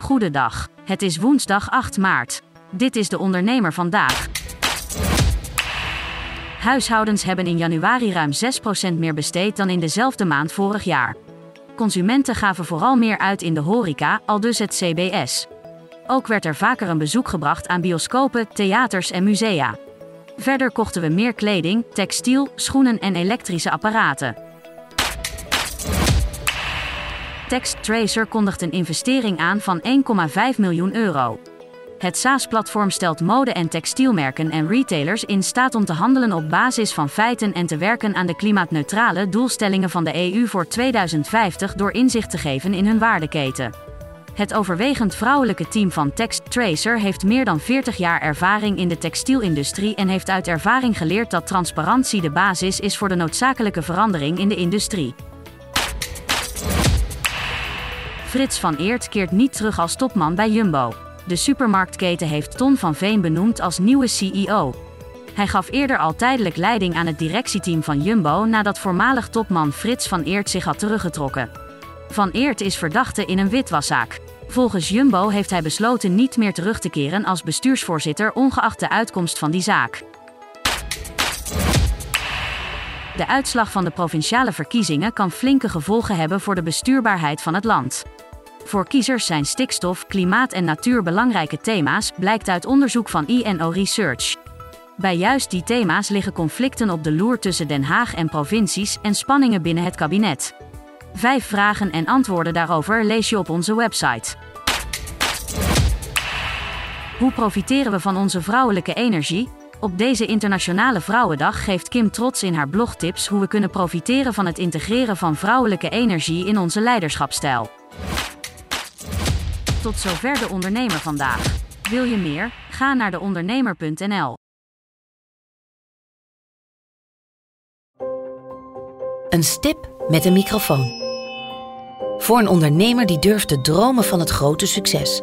Goedendag. Het is woensdag 8 maart. Dit is de ondernemer vandaag. Huishoudens hebben in januari ruim 6% meer besteed dan in dezelfde maand vorig jaar. Consumenten gaven vooral meer uit in de horeca, al dus het CBS. Ook werd er vaker een bezoek gebracht aan bioscopen, theaters en musea. Verder kochten we meer kleding, textiel, schoenen en elektrische apparaten. TextTracer kondigt een investering aan van 1,5 miljoen euro. Het SaaS-platform stelt mode- en textielmerken en retailers in staat om te handelen op basis van feiten en te werken aan de klimaatneutrale doelstellingen van de EU voor 2050 door inzicht te geven in hun waardeketen. Het overwegend vrouwelijke team van TextTracer heeft meer dan 40 jaar ervaring in de textielindustrie en heeft uit ervaring geleerd dat transparantie de basis is voor de noodzakelijke verandering in de industrie. Frits van Eert keert niet terug als topman bij Jumbo. De supermarktketen heeft Ton van Veen benoemd als nieuwe CEO. Hij gaf eerder al tijdelijk leiding aan het directieteam van Jumbo nadat voormalig topman Frits van Eert zich had teruggetrokken. Van Eert is verdachte in een witwaszaak. Volgens Jumbo heeft hij besloten niet meer terug te keren als bestuursvoorzitter ongeacht de uitkomst van die zaak. De uitslag van de provinciale verkiezingen kan flinke gevolgen hebben voor de bestuurbaarheid van het land. Voor kiezers zijn stikstof, klimaat en natuur belangrijke thema's, blijkt uit onderzoek van INO Research. Bij juist die thema's liggen conflicten op de loer tussen Den Haag en provincies en spanningen binnen het kabinet. Vijf vragen en antwoorden daarover lees je op onze website. Hoe profiteren we van onze vrouwelijke energie? Op deze Internationale Vrouwendag geeft Kim trots in haar blog tips hoe we kunnen profiteren van het integreren van vrouwelijke energie in onze leiderschapstijl. Tot zover de ondernemer vandaag. Wil je meer? Ga naar deondernemer.nl. Een stip met een microfoon. Voor een ondernemer die durft te dromen van het grote succes.